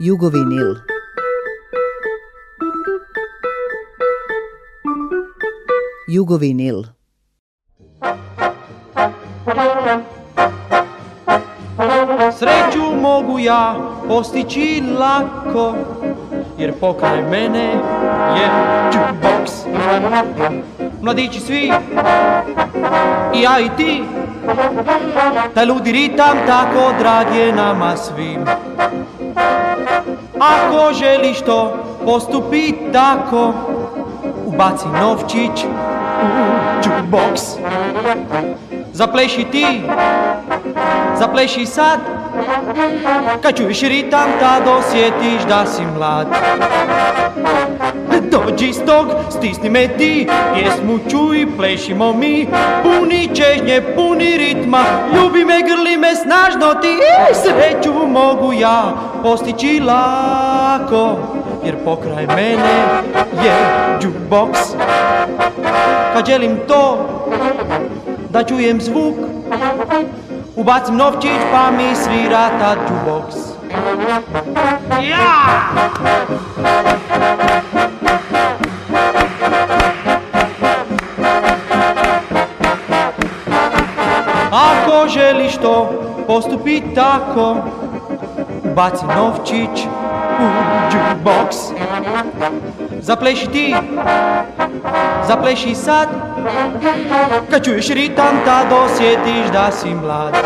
Jugovinil. Jugovinil. Sreću mogu ja postići lako, jer pokraj mene je jukebox. Mladići svi, i ja i ti, taj ludi ritam tako drag je nama svim. Ako želiš to postupi tako Ubaci novčić u jukebox Zapleši ti, zapleši sad kad čuješ ritam tad osjetiš da si mlad Dođi stog, stisni me ti, pjesmu čuj, plešimo mi Puni čežnje, puni ritma, ljubi me, grli me snažno ti sreću mogu ja postići lako Jer pokraj mene je jukebox Kad želim to, da čujem zvuk Убац мновчич пами свирата jukebox. Ja! Ako želiš to, postupiť tako, ubať novčić u jukebox. Zapleši ti, zapleši sad, Kad čuješ ritam tad osjetiš da si mlad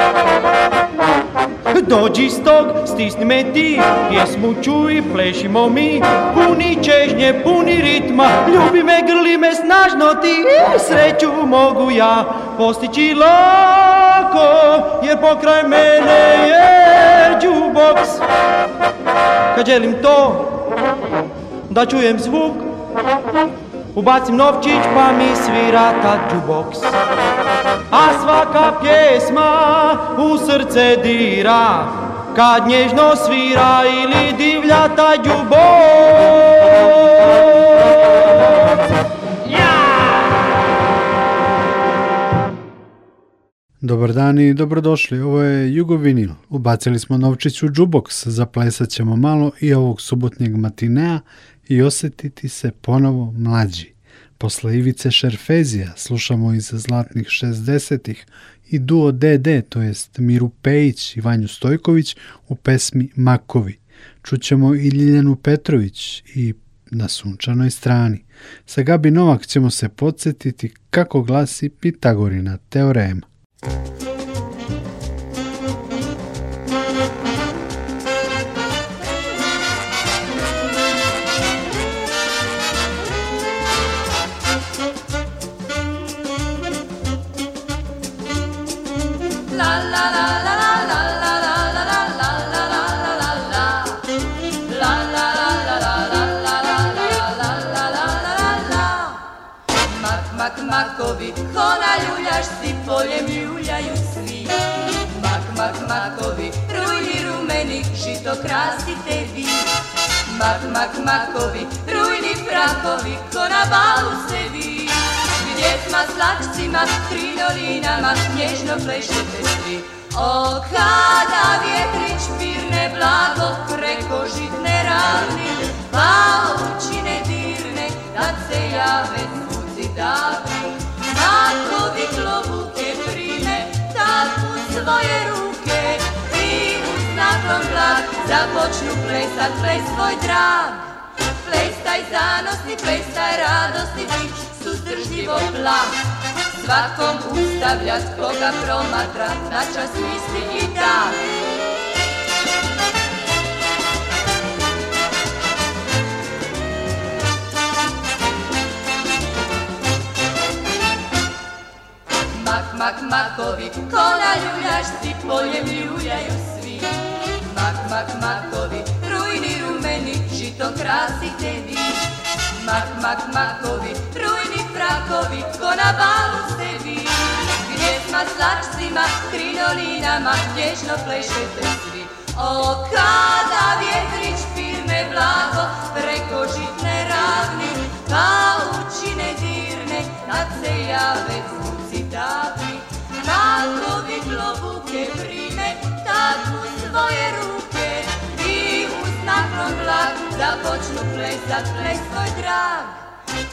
Dođi stog, stisni me ti, pjesmu čuj, plešimo mi Puni čežnje, puni ritma, ljubi me, grli me snažno ti Sreću mogu ja postići lako, jer pokraj mene je džuboks Kad želim to, da čujem zvuk Ubacim novčić pa mi svira ta džuboks. A svaka pjesma u srce dira Kad nježno svira ili divlja ta Ja. Dobar dan i dobrodošli, ovo je Jugo Vinil. Ubacili smo novčić u džuboks, zaplesat ćemo malo i ovog subotnjeg matinea i osjetiti se ponovo mlađi. Posle Ivice Šerfezija slušamo iz zlatnih 60-ih i duo DD, to jest Miru Pejić i Vanju Stojković u pesmi Makovi. Čućemo i Ljiljanu Petrović i na sunčanoj strani. Sa Gabi Novak ćemo se podsjetiti kako glasi Pitagorina teorema. poljem ljuljaju svi Mak, mak, makovi, rujni rumeni, žito te vi Mak, mak, makovi, rujni prakovi, ko na balu ste vi Djetma, slačcima, dolinama, nježno plešete svi O, kada vjetrić pirne blago preko žitne ravni učine dirne, da se jave suci davni prime, tako svoje ruke i uz znakom blag započnu plesat, ples svoj drag. Plestaj zanosni, plestaj radosni, su suzdržljivo blag. Svakom ustavljat koga promatra, na čas misli i tak. Mak makovi, kona ljuljašci, poljem ljuljaju svi. Mak mak makovi, rujni rumeni, žito krasi tebi. Mak mak makovi, rujni prakovi, ko na balu ste vi. Gdjesma slačcima, krinolinama, nježno plešete svi. O, kada vjetrić firme blago, preko žitne ravni, kao pa učine dirne, nad se jave kako bi globuke, prime, tako svoje ruke I u snaklom vlaku da počnu plesat, svoj drag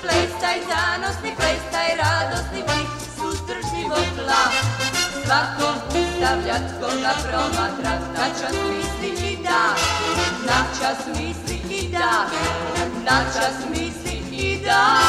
Plesaj zanosni, plesaj radosni, mi suzdržljivo plav Svakom ustavljat koga promatrat, na čas misli i da Na čas misli i da, na čas misli i da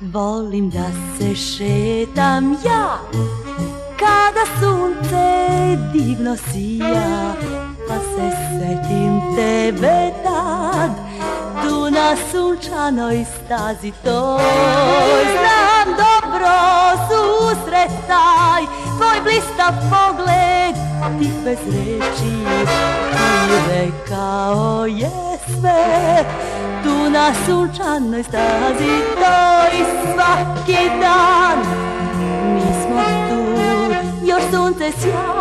Volim da se šetam ja Kada sunce divno sija Pa se svetim tebe tad Tu na sunčanoj stazi toj dobro susretaj Tvoj blistav pogled ti bez reči Ti rekao je sve Tu na sunčanoj stazi To i svaki dan Mi smo tu Još sunce sja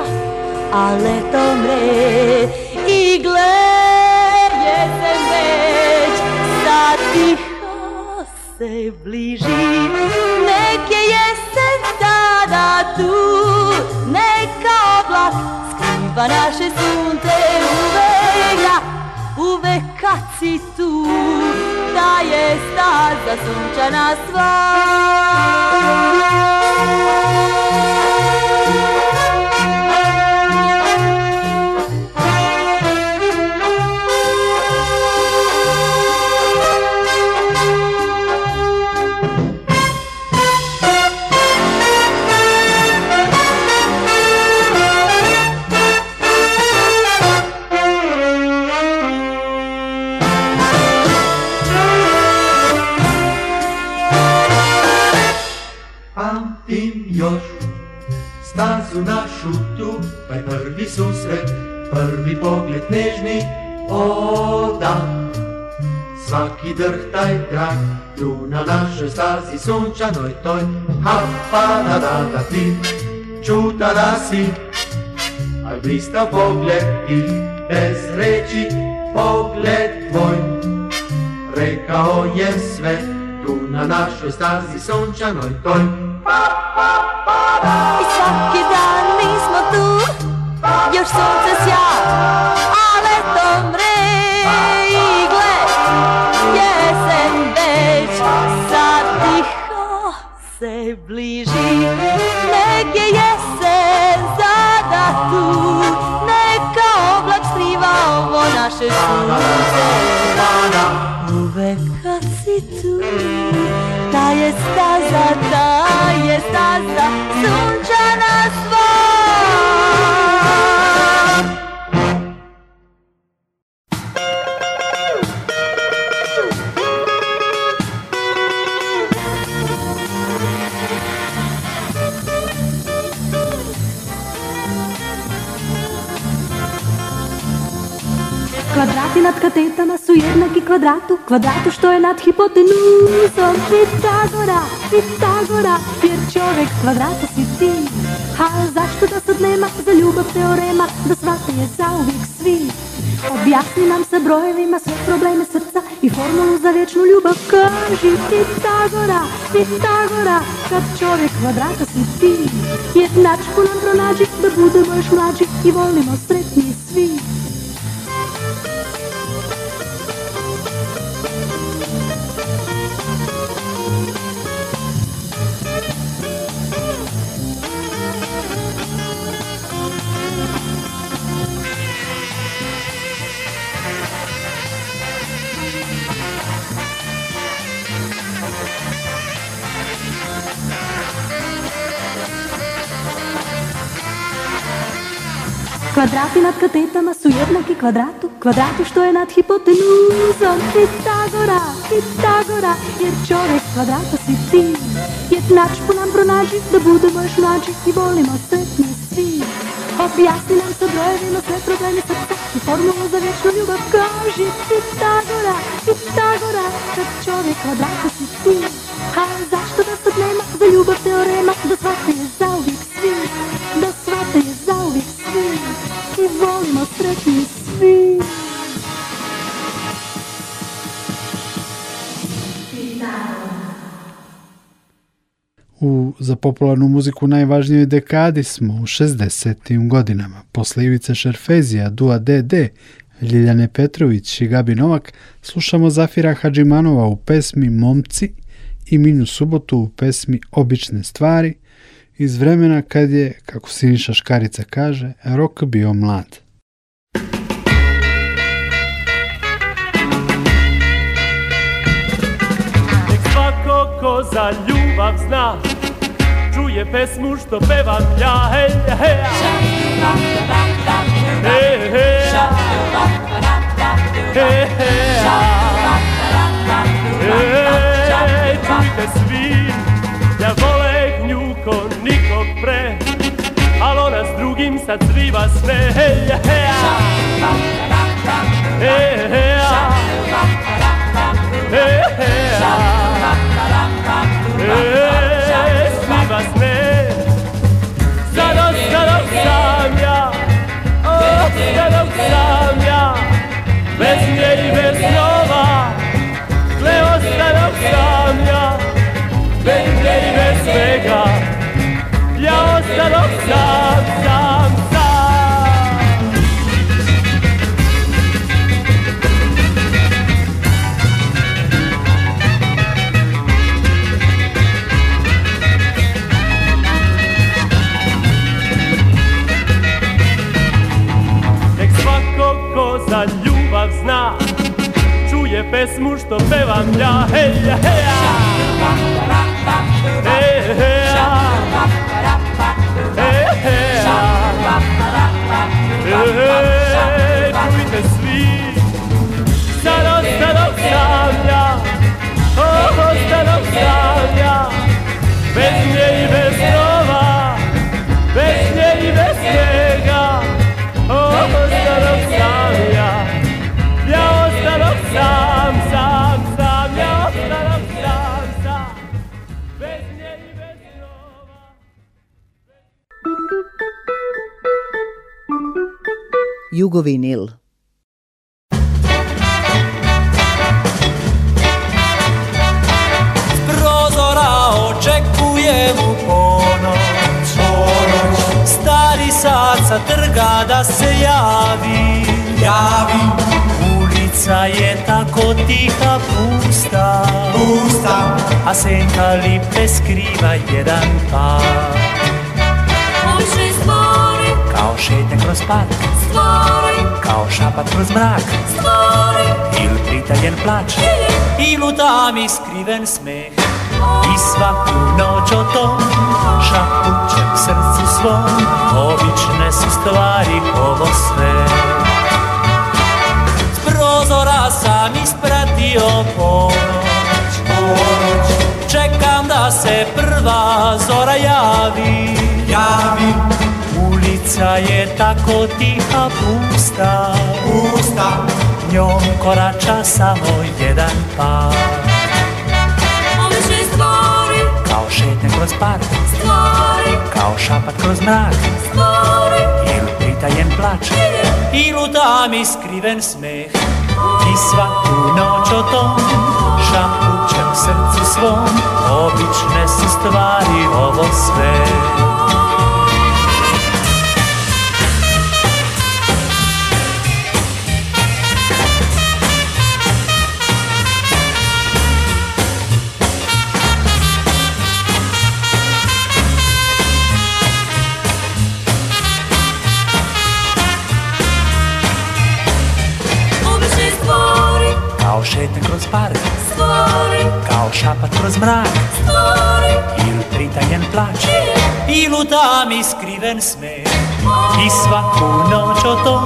A leto mre I gleje se već Sad tiho se bliže Pa naše sunce uvek igra Uvek kad si tu da je za sunčana sva prvi pogled nežni, o da. Vsaki drhtaj drag, tu na našoj stazi sunčanoj toj, ha pa da da da ti, čuta da si, aj blista pogled ti, bez reči pogled tvoj. Rekao je sve, tu na našoj stazi sunčanoj toj, pa pa pa da. I svaki dan. još sunce sja, Ale letom mre i gle, jesen već sad se bliži. Nek je jesen zada tu, neka oblak skriva ovo naše sunce. Uvek kad si tu, ta je staza, ta je staza, sunčana Kvadrati nad katetama su jednaki kvadratu, kvadratu što je nad hipotenuzom Pitagora, Pitagora, jer čovjek kvadrata si ti. A zašto da sad nema za ljubav teorema, da svate je zauvijek svi? Objasni nam sa brojevima sve probleme srca i formulu za vječnu ljubav Kaži Pitagora, Pitagora, kad čovjek kvadrata si ti Jednačku nam pronađi da budemo još mlađi i volimo sretni svi Квадраты над катетами суетно к квадрату, квадрату, что я над хипотенузом. Питагора, Питагора, я человек квадрата свети. Я знач по нам пронаджи, да буду больше младжи, и болим отцепни сви. Объясни нам со броеви, но все проблеми са и формулу за вечную любовь кажи. Питагора, Питагора, как человек квадрата popularnu muziku u najvažnijoj dekadi smo u 60. godinama. Posle Ivice Šerfezija, Dua DD, Ljiljane Petrović i Gabi Novak slušamo Zafira Hadžimanova u pesmi Momci i Minju Subotu u pesmi Obične stvari iz vremena kad je, kako Siniša Škarica kaže, rok bio mlad. za ljubav znaš čuje pesmu što pevam ja, hej, hej. Čujte svi, ja vole nju ko nikog pre, Ali ona s drugim sad zriva sve, hej, hej. Hej, Obične su stvari sve S prozora sam ispratio ponoć, Čekam da se prva zora javi Javi Ulica je tako tiha, pusta Pusta Njom korača samo jedan par Kao šetnje kroz park Smori Kao šapat kroz mrak Smori Jel pritajen plač I lutam skriven smeh I svaku noć o tom Šapućem srcu svom Obične su stvari ovo sve šetnja kroz park Stvori Kao šapat kroz mrak Stvori Ili pritanjen plać I tam iskriven smer. I svaku noć o tom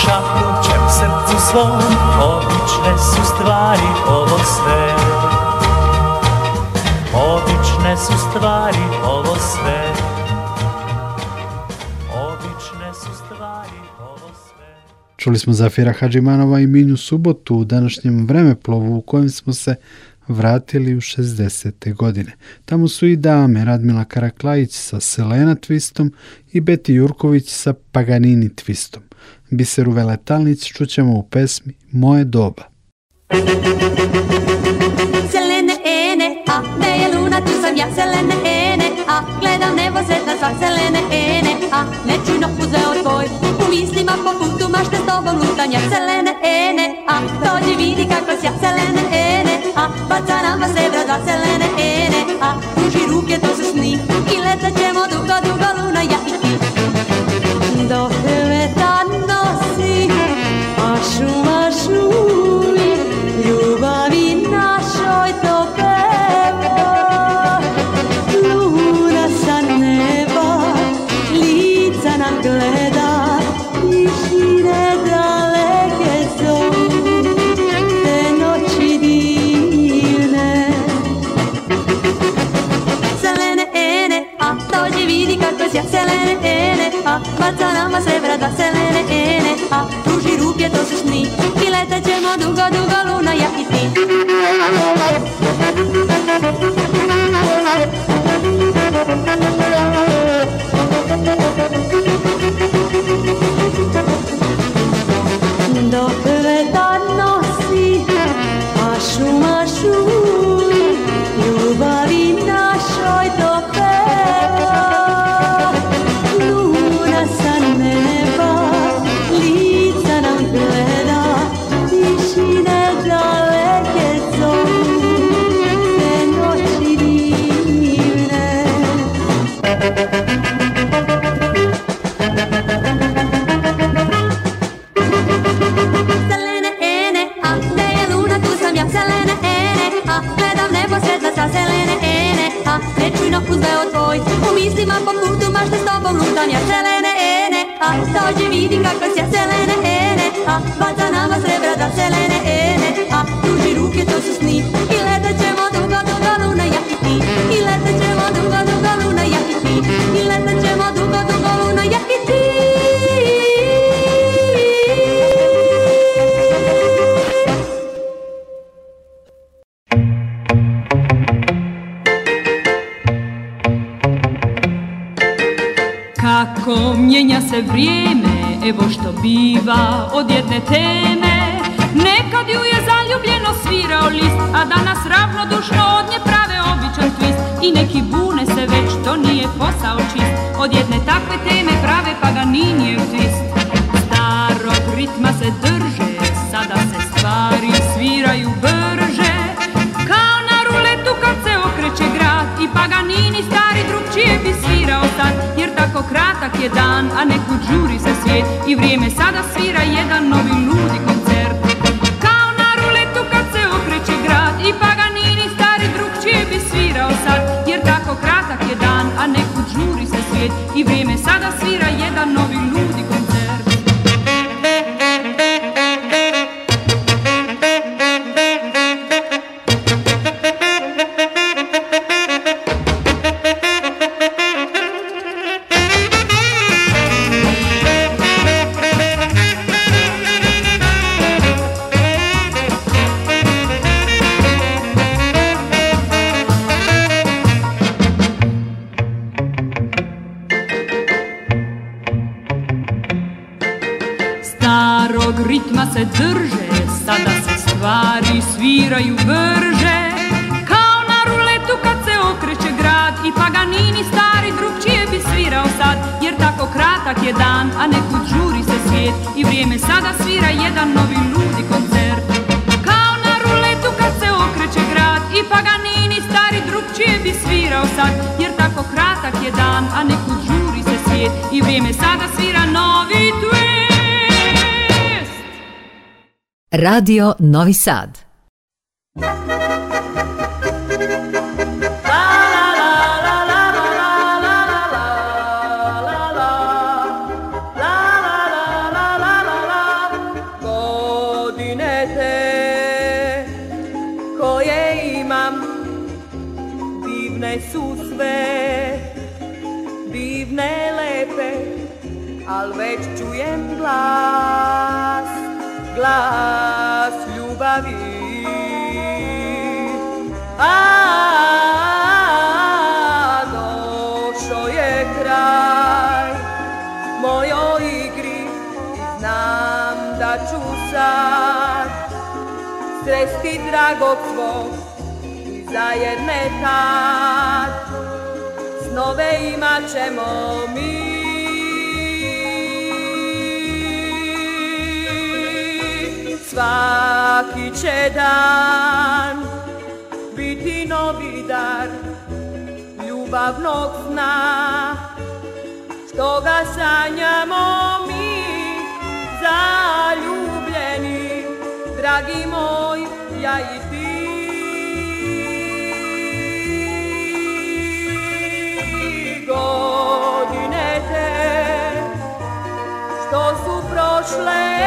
Šapućem srcu svom Obične su stvari ovo sve Obične su stvari ovo sve Čuli smo Zafira Hadžimanova i Minju Subotu u današnjem vremeplovu u kojem smo se vratili u 60. godine. Tamo su i dame Radmila Karaklajić sa Selena Twistom i Beti Jurković sa Paganini Twistom. Biseru Veletalnic čućemo u pesmi Moje doba. ene, a, ne je luna, tu sam ja, ene, a, gledam nebo, mislima putu putu mašte s tobom lutanja Selene, ene, a dođi vidi kako ja Selene, ene, a baca nama se dva Selene, ene, a zelene ene, a baca nama se vraga selene ene, a pruži ruke to su sni i letat ćemo dugo, dugo luna ja i ti. Thank you. Radio Novi Sad. sresti dragog svog i zajedne tad snove imat ćemo mi. Svaki će dan biti novi dar ljubavnog sna što ga sanjamo mi za ljubav dragi moj, ja i ti. Godine te, što su prošle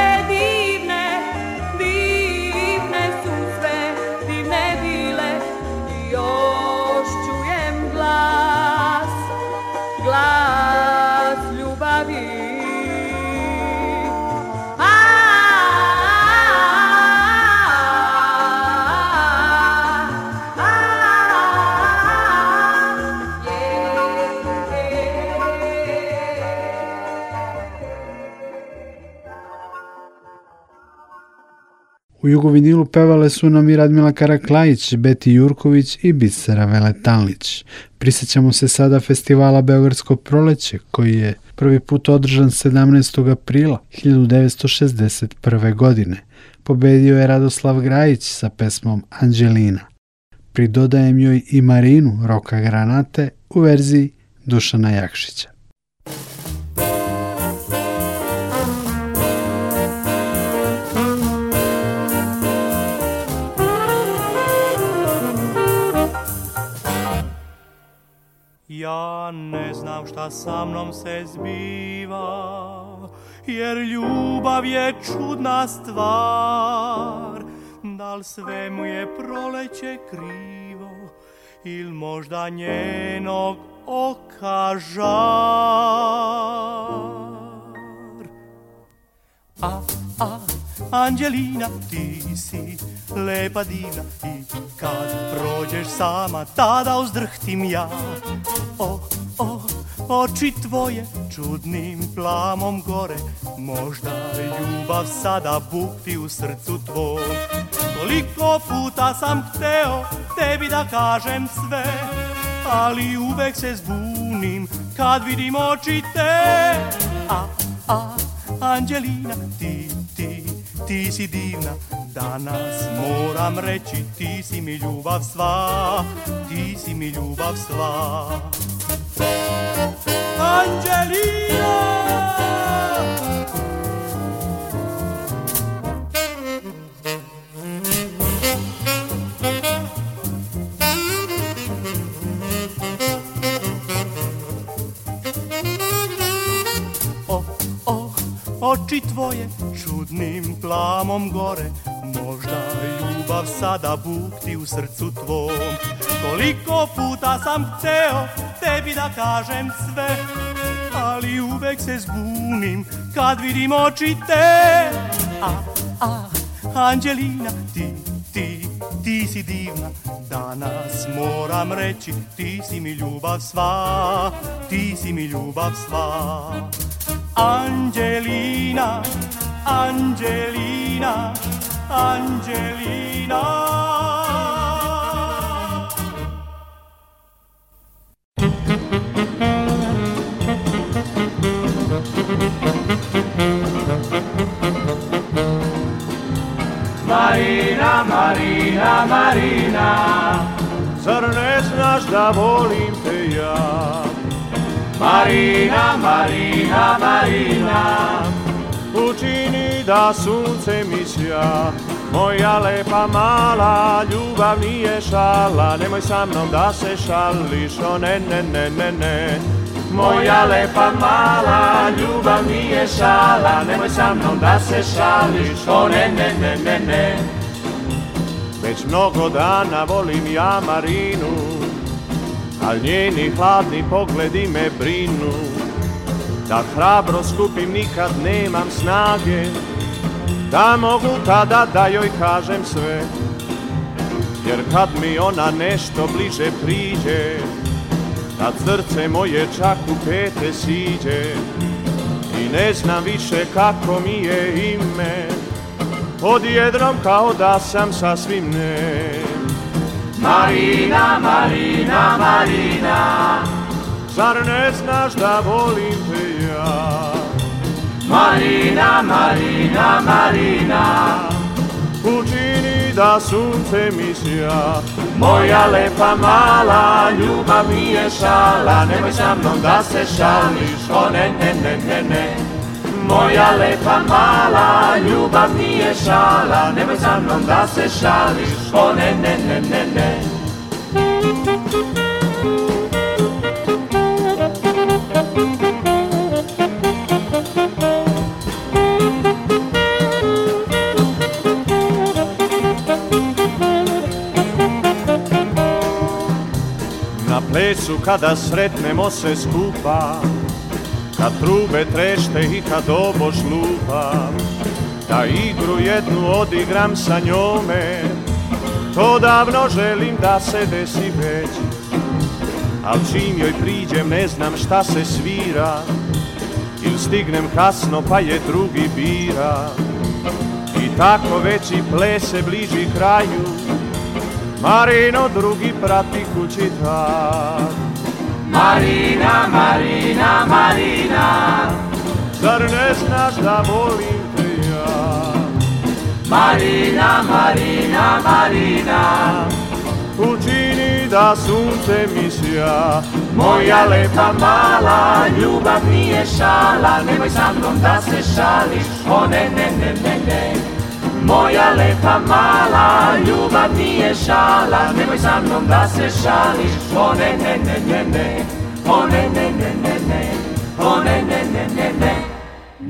U Jugovinilu pevale su nam i Radmila Karaklajić, Beti Jurković i Bisera Veletanlić. Prisjećamo se sada festivala Beogradsko proleće koji je prvi put održan 17. aprila 1961. godine. Pobedio je Radoslav Grajić sa pesmom Anđelina. Pridodajem joj i Marinu Roka Granate u verziji Dušana Jakšića. znam šta sa mnom se zbiva Jer ljubav je čudna stvar Dal sve mu je proleće krivo Il možda njenog oka žar A, a, Anđelina, ti si lepa divna i kad prođeš sama, tada uzdrhtim ja. O, o, Oči tvoje čudnim plamom gore Možda ljubav sada bukti u srcu tvom Koliko puta sam hteo tebi da kažem sve Ali uvek se zbunim kad vidim oči te A, a, Anđelina, ti, ti, ti si divna Danas moram reći ti si mi ljubav sva Ti si mi ljubav sva oczy twoje czudnym plamom gore Možda ljubav sada bukti u srcu tvom Koliko puta sam hteo tebi da kažem sve Ali uvek se zbunim kad vidim oči te A, a, Anđelina, ti, ti, ti si divna Danas moram reći, ti si mi ljubav sva Ti si mi ljubav sva Anđelina, Anđelina Angelina. Marina, Marina, Marina Zar ne da volim te ja Marina, Marina, Marina da sunce mi sija Moja lepa mala ljubav nije šala Nemoj sa mnom da se šališ, o ne, ne, ne, ne, ne Moja lepa mala ljubav nije šala Nemoj sa mnom da se šališ, o ne, ne, ne, ne, ne Već mnogo dana volim ja Marinu Al njeni hladni pogledi me brinu da hrabro skupim nikad nemam snage da mogu tada da joj kažem sve Jer kad mi ona nešto bliže priđe Tad srce moje čak u pete siđe I ne znam više kako mi je ime jedrom kao da sam sasvim ne Marina, Marina, Marina Zar ne znaš da volim te ja? Marina, Marina, Marina Učini da sunce mi sja Moja lepa mala ljubav mi je šala Nemoj sa mnom da se šališ, o ne, ne, ne, ne, ne Moja lepa mala ljubav mi šala Nemoj sa mnom da se šališ, o ne, ne, ne, ne, ne su kada sretnemo se skupa Kad trube trešte i kad obož lupa Da igru jednu odigram sa njome To davno želim da se desi već Al čim joj priđem ne znam šta se svira Il stignem kasno pa je drugi bira I tako veći plese bliži kraju Marino drugi prati kući dva. Marina, Marina, Marina, zar ne znaš da volim te ja? Marina, Marina, Marina, učini da sunce mi sja. Moja lepa mala, ljubav nije šala, nemoj sa mnom da se šališ, o ne, ne, ne, ne, ne. Moja lepa mala, ljubav nije šala, nemoj sa mnom da se šališ. O ne, ne, ne, ne, ne, o ne, ne, ne, ne, ne, o ne, ne, ne, ne, ne,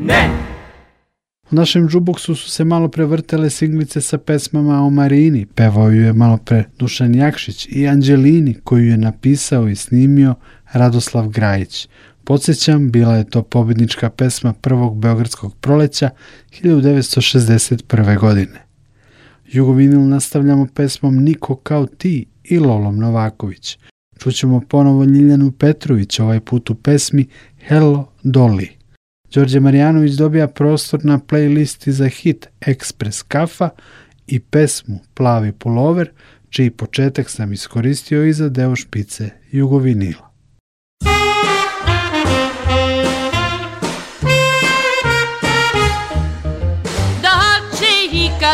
ne. U našem džuboksu su se malo prevrtele singlice sa pesmama o Marini, pevao ju je malo pre Dušan Jakšić i Anđelini koju je napisao i snimio Radoslav Grajić. Podsećam, bila je to pobjednička pesma prvog Beogradskog proleća 1961. godine. Jugovinil nastavljamo pesmom Niko kao ti i Lolom Novaković. Čućemo ponovo Ljiljanu Petrović, ovaj put u pesmi Hello Dolly. Đorđe Marijanović dobija prostor na playlisti za hit Express Kafa i pesmu Plavi pulover, čiji početak sam iskoristio i za deo špice Jugovinila.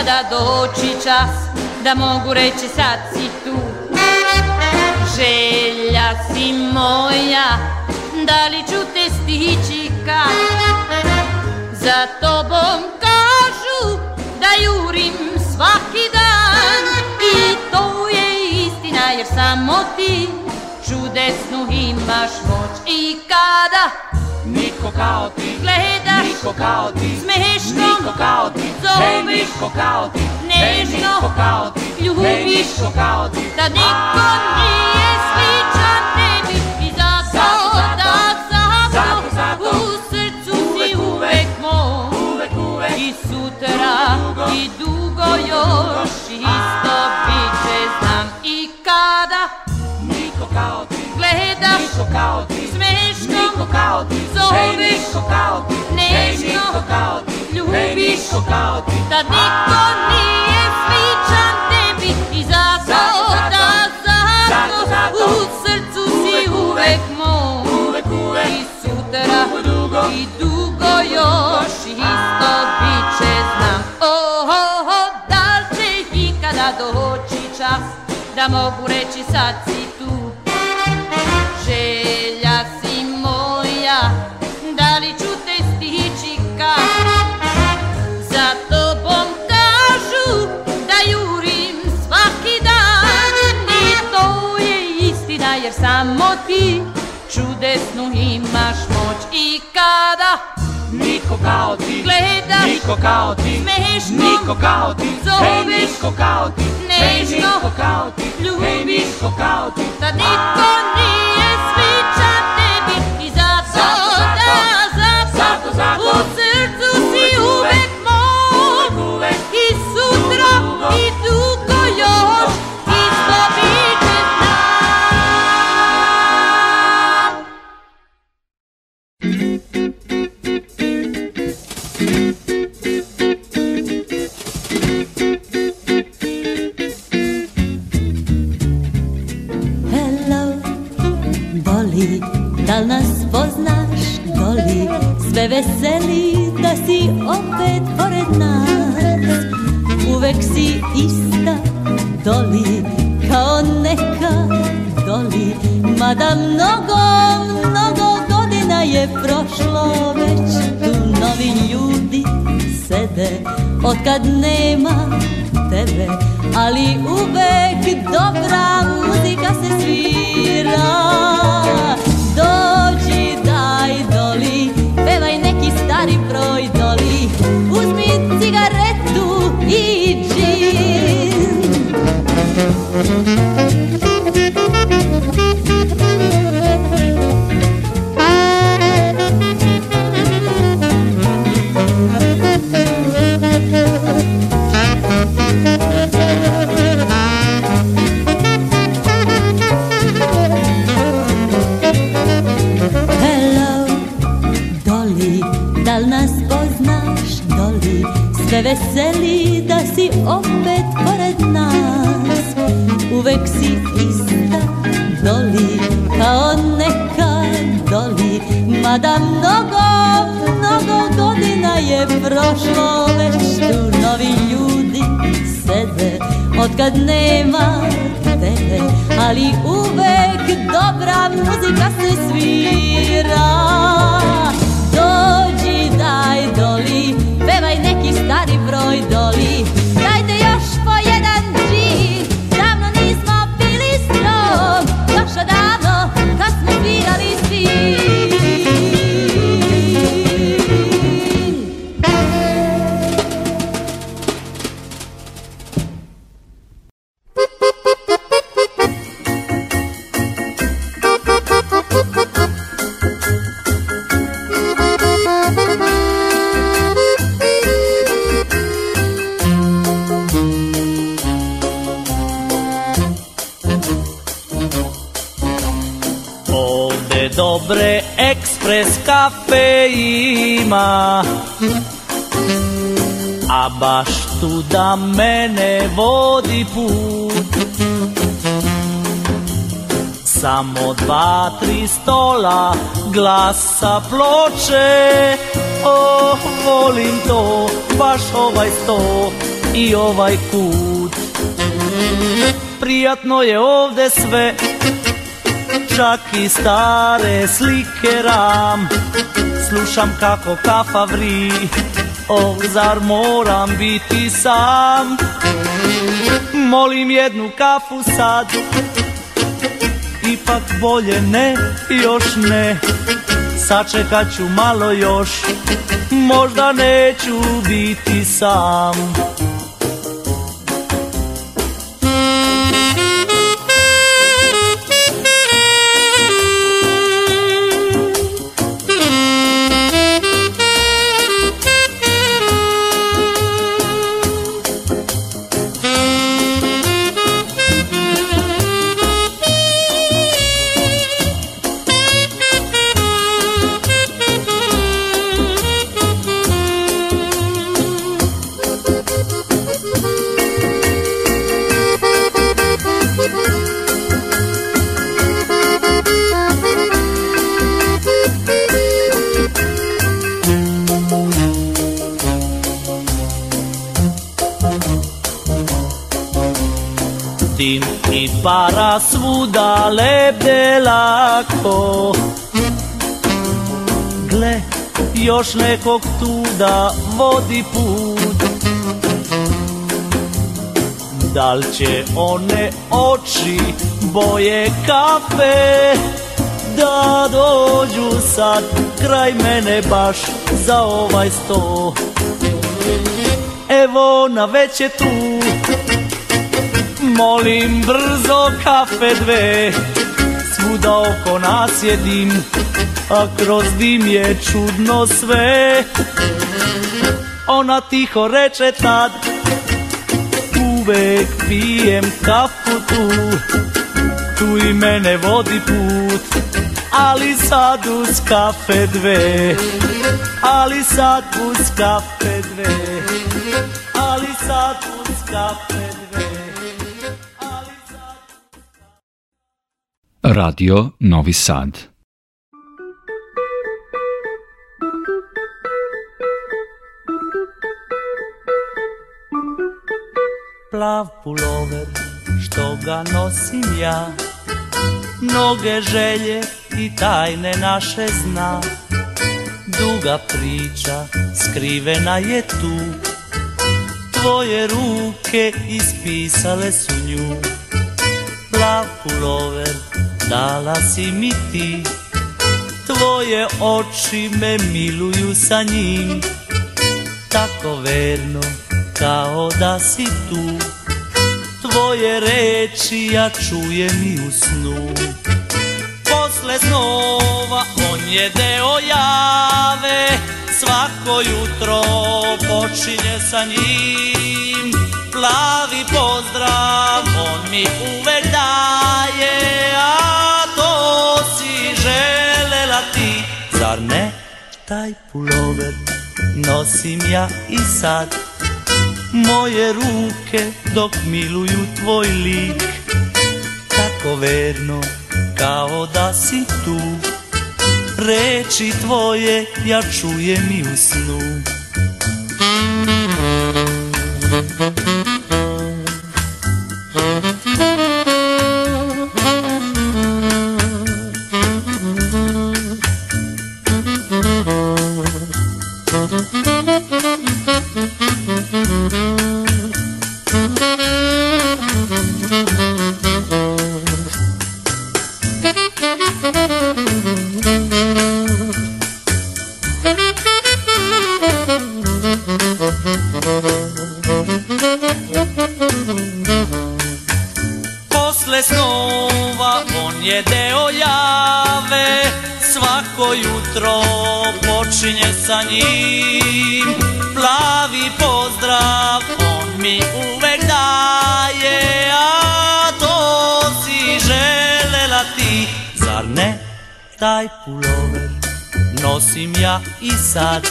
Da doći čas da mogu reći sad si tu Želja si moja, da li ću te stići kad Za tobom kažu da jurim svaki dan I to je istina jer samo ti čudesnu imaš moć I kada niko kao ti gleda niko kao ti Smešno Niko kao ti zoveš, niko ti Nežno Niko ti Ljubiš ti Da niko nije sličan tebi I zato, da zato, U srcu si uvek moj Uvek, I sutra i dugo još Isto će, znam I kada Niko kao ti Gledaš Niko kao ti Smešno Niko kao ti Zoveš Niko kao ti kao ti ljubiš, da niko nije sličan tebi i zato da zato u srcu si uvek moj i sutra i dugo još isto bit će znam oho da li će ikada doći čas da mogu reći sad si niko kao ti Gleda, niko kao ti Smešno niko kao ti Zoveš niko kao ti Nešto Hej niko kao ti Ljubiš niko kao ti Da niko ne doli kao neka doli Mada mnogo, mnogo godina je prošlo već Tu novi ljudi sede kad nema tebe Ali uvek dobra muzika se svira Hello doly dal nas poznaš? doly sve veseli da si opet vretna uvek si ista doli Kao neka doli Mada mnogo, mnogo godina je prošlo Već tu novi ljudi sede Otkad nema tebe Ali uvek dobra muzika se svira Dođi daj doli Pevaj neki stari broj doli kafe ima A baš tu da mene vodi put Samo dva, tri stola Glasa ploče Oh, volim to Baš ovaj sto I ovaj kut Prijatno je ovde sve čak i stare slike ram Slušam kako kafa vri Oh, zar moram biti sam Molim jednu kafu sad Ipak bolje ne, još ne Sačekat ću malo još Možda neću biti sam para svuda lebe lako Gle, još nekog tuda vodi put Dal će one oči boje kafe Da dođu sad kraj mene baš za ovaj sto Evo na već tu Molim brzo kafe dve Svuda oko nas je dim A kroz dim je čudno sve Ona tiho reče tad Uvek pijem kafu tu Tu i mene vodi put Ali sad uz kafe dve Ali sad uz kafe dve Ali sad uz kafe dve Radio Novi Sad. Plav pulover što ga nosim ja Mnoge želje i tajne naše zna Duga priča skrivena je tu Tvoje ruke ispisale su nju dala si mi ti Tvoje oči me miluju sa njim Tako verno kao da si tu Tvoje reči ja čujem i u snu Posle on je deo jave Svako jutro počinje sa njim Plavi pozdrav on mi uvek daje A to si želela ti Zar ne? Taj pulover nosim ja i sad Moje ruke dok miluju tvoj lik Tako verno kao da si tu Reči tvoje ja čujem i u snu jutro počinje sa njim Plavi pozdrav on mi uvek daje A to si želela ti Zar ne taj pulover nosim ja i sad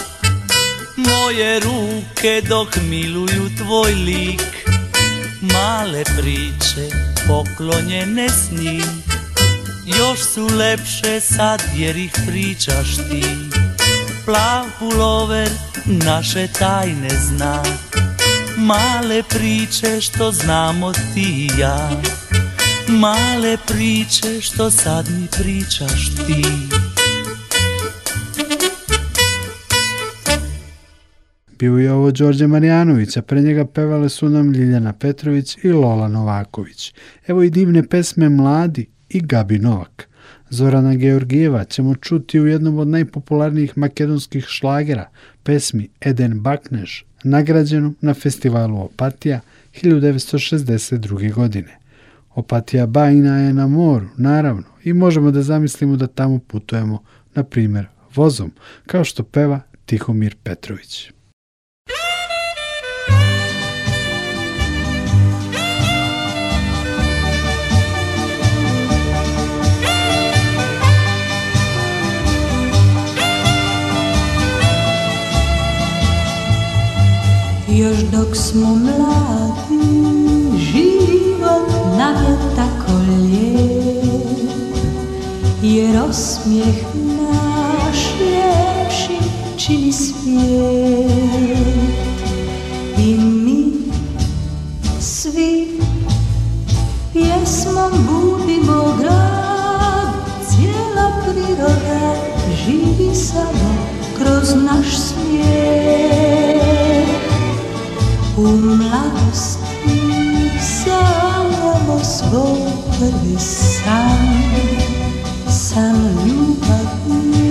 Moje ruke dok miluju tvoj lik Male priče poklonjene s još su lepše sad jer ih pričaš ti Plav pulover naše tajne zna Male priče što znamo ti i ja Male priče što sad mi pričaš ti Bio je ovo Đorđe Marjanović, a pre njega pevale su nam Ljiljana Petrović i Lola Novaković. Evo i divne pesme Mladi, i Gabi Novak. Zorana Georgijeva ćemo čuti u jednom od najpopularnijih makedonskih šlagera, pesmi Eden Bakneš, nagrađenu na festivalu Opatija 1962. godine. Opatija Bajna je na moru, naravno, i možemo da zamislimo da tamo putujemo, na primjer, vozom, kao što peva Tihomir Petrović. Još dok smo mladi, život nam je tako lijep, jer osmijeh naš ljepši čini svijet. I mi svi pjesmom budimo grad, cijela priroda živi samo kroz naš svijet. U mladosti sanjamo svoj prvi san, san ljubavi.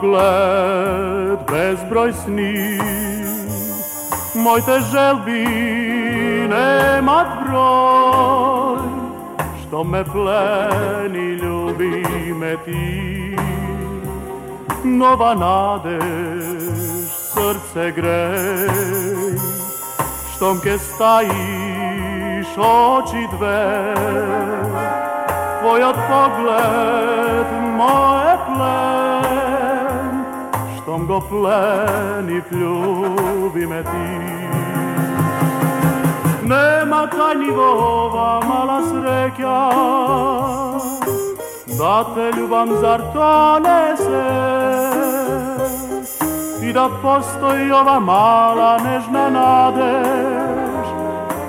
pogled bezbroj sni Moj te želbi nema broj Što me pleni ljubi me ti Nova nadeš srce gre Što ke stajiš oči dve Tvoj od pogled moje plen Drugom go plenit, ljubi ti. Nema kaj njegova mala sreća, da te ljubam, zar to ne se? I da postoji ova mala nežna nadež,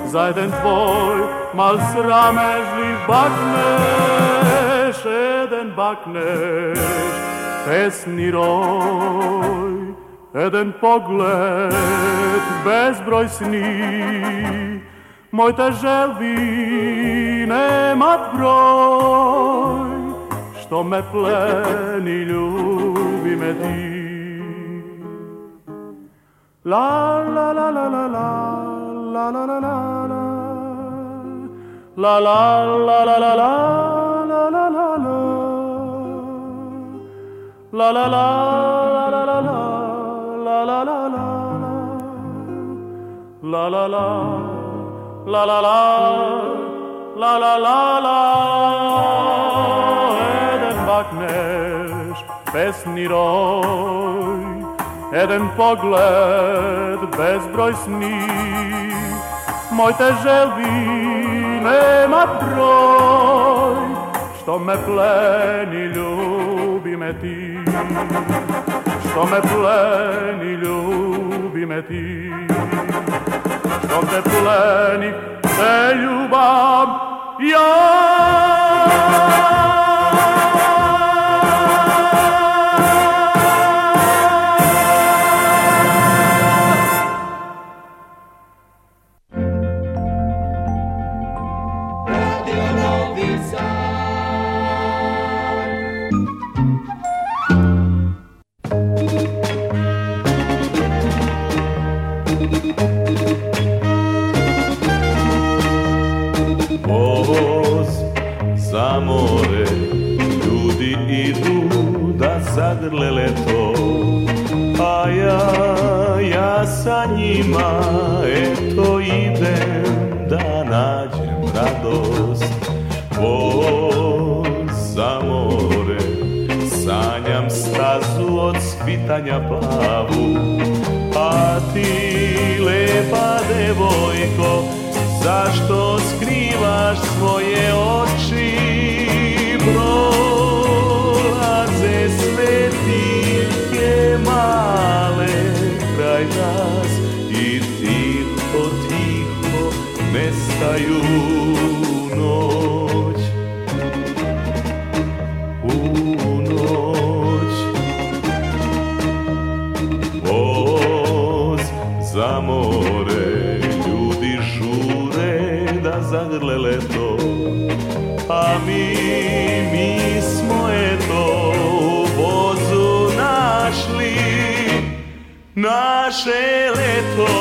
za jedan tvoj mal sramežljiv bakneš, jedan bakneš pesni roj Eden pogled, bezbroj sni Moj te želi, nema broj Što me pleni, ljubi me ti La Lala, la la la la la la La la la la la la la la la la la la la la la la la la la Eden bakneš besni roj Eden pogled bezbroj sni Moj te želi nema broj Što me pleni ljubi me ti Što me pleni, ljubi me ti Što te pleni, te ljubam ja A ja, ja sa njima Eto idem da nađem radost O, za more Sanjam stazu od svitanja plavu A ti lepa devojko Zašto skrivaš svoje oči ostaju noć U noć Voz za more Ljudi žure da zagrle leto A mi, mi smo eto U vozu našli Naše leto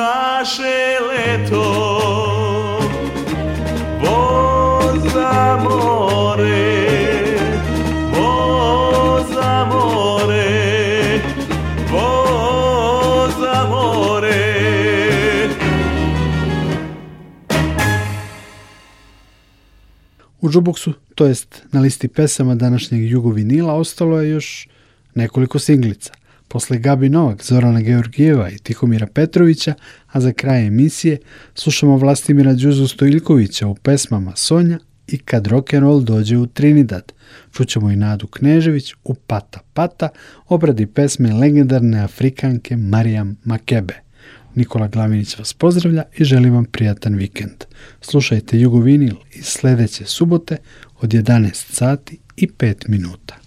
naše leto Voza more, more, more U džuboksu, to jest na listi pesama današnjeg jugovinila, ostalo je još nekoliko singlica. Posle Gabi Novak, Zorana Georgijeva i Tihomira Petrovića, a za kraj emisije slušamo Vlastimira Đuzu Stojiljkovića u pesmama Sonja i Kad rock'n'roll dođe u Trinidad. Čućemo i Nadu Knežević u Pata Pata obradi pesme legendarne Afrikanke Marijam Makebe. Nikola Glavinić vas pozdravlja i želim vam prijatan vikend. Slušajte Jugovinil i sljedeće subote od 11 sati i 5 minuta.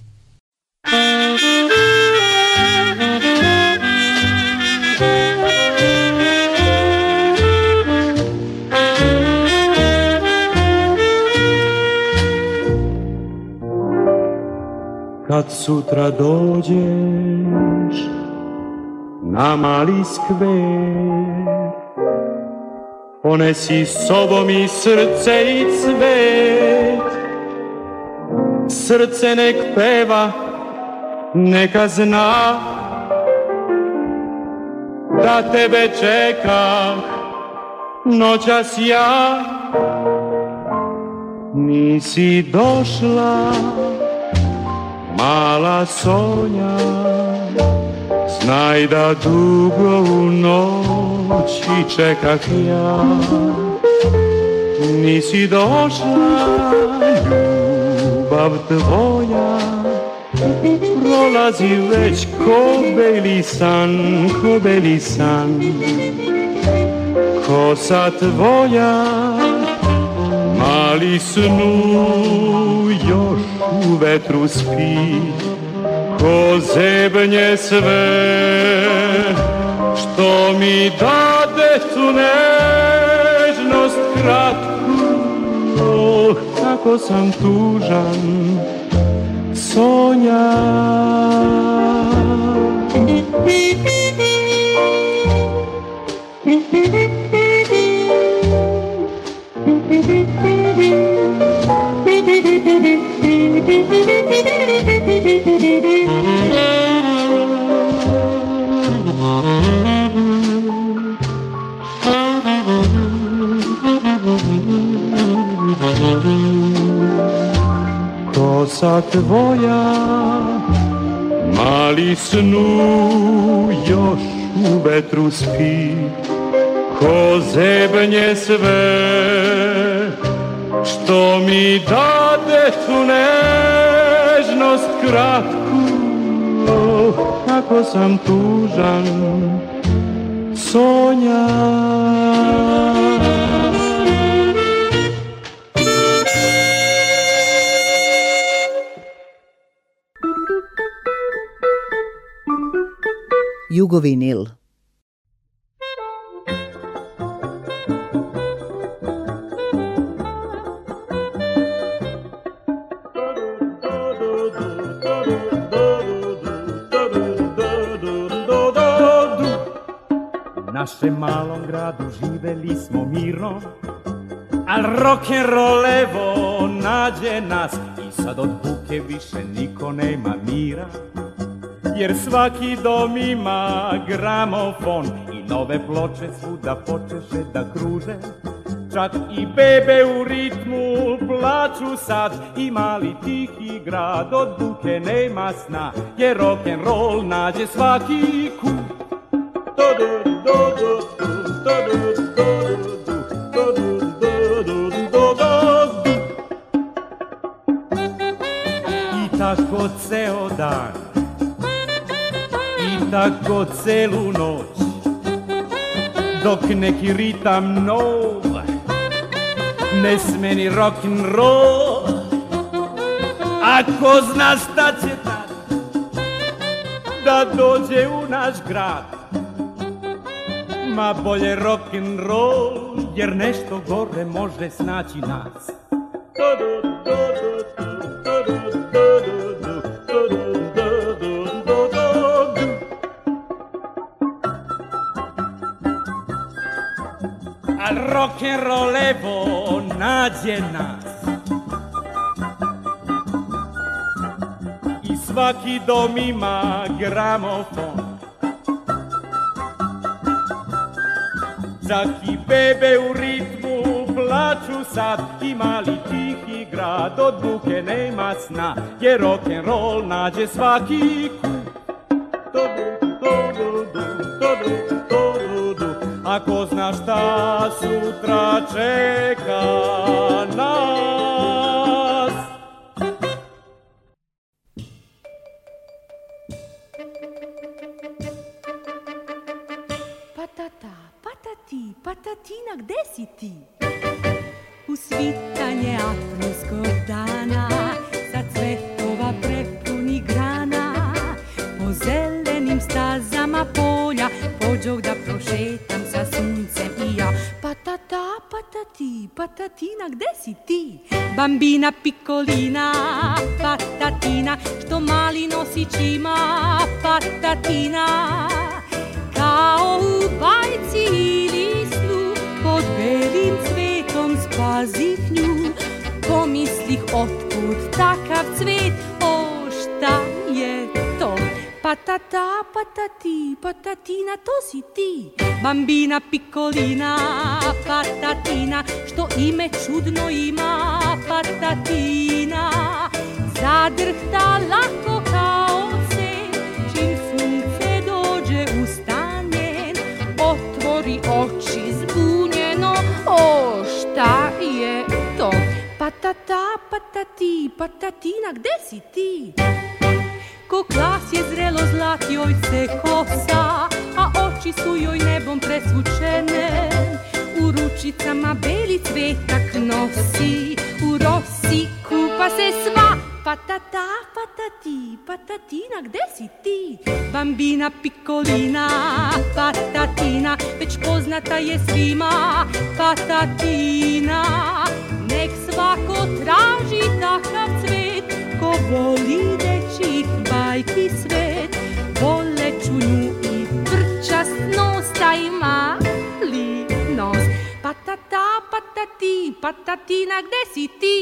kad sutra dođeš na mali skver. Ponesi sobom i srce i cvet, srce nek peva, neka zna da tebe čekam noćas ja. Nisi došla Mala Sonja, znaj da dugo u noći čekah ja. Nisi došla, ljubav tvoja, prolazi već ko beli san, ko beli san. Kosa tvoja, mali snu još u vetru spi Ko zebnje sve Što mi dade tu nežnost kratku Oh, kako sam tužan Sonja srca tvoja Mali snu još u vetru spi Ko zebnje sve Što mi dade tu nežnost kratku Oh, kako sam tužan So dugo vinil. našem malom gradu živeli smo mirno, al rolevo nađe nas i sad od buke više niko nema mira jer svaki dom ima gramofon i nove ploče svuda počeše da kruže Čak i bebe u ritmu plaću sad I mali tihi grad od buke nema sna Jer rock'n'roll nađe svaki kut tako celu noć Dok neki ritam nov Ne smeni rock'n'roll A ko zna šta će tad Da dođe u naš grad Ma bolje rock'n'roll Jer nešto gore može snaći nas I svaki dom ima gramofon Zaki bebe u ritmu plaću sad I mali tihi grad od buke nema sna Jer rock'n'roll nađe svaki kut Ako zna šta sutra čeka stazama polja Pođog da prošetam sa suncem i ja Patata, patati, patatina, gde si ti? Bambina pikolina, patatina Što mali nosić ima, patatina Kao u bajci ili snu Pod belim cvetom spazih nju Pomislih otkud takav cvet, o šta Patatà, patatì, patatina, to si ti Bambina piccolina, patatina Što ime čudno ima, patatina Zadrhta lako kao se Čim sunce dođe u Otvori oči zbunjeno O, šta je to? Patata, patati, patatina, gde si ti? ko klas je zrelo zlat, joj se kosa, a oči su joj nebom presvučene. U ručicama beli cvetak nosi, u rosi kupa se sva, pa ta tako. ti, patatina, gde si ti? Bambina pikolina, patatina, već poznata je svima, patatina. Nek svako traži takav cvet, ko voli dečih bajki svet. Voleću nju i nos, taj mali nos. Patata, patati, patatina, si ti?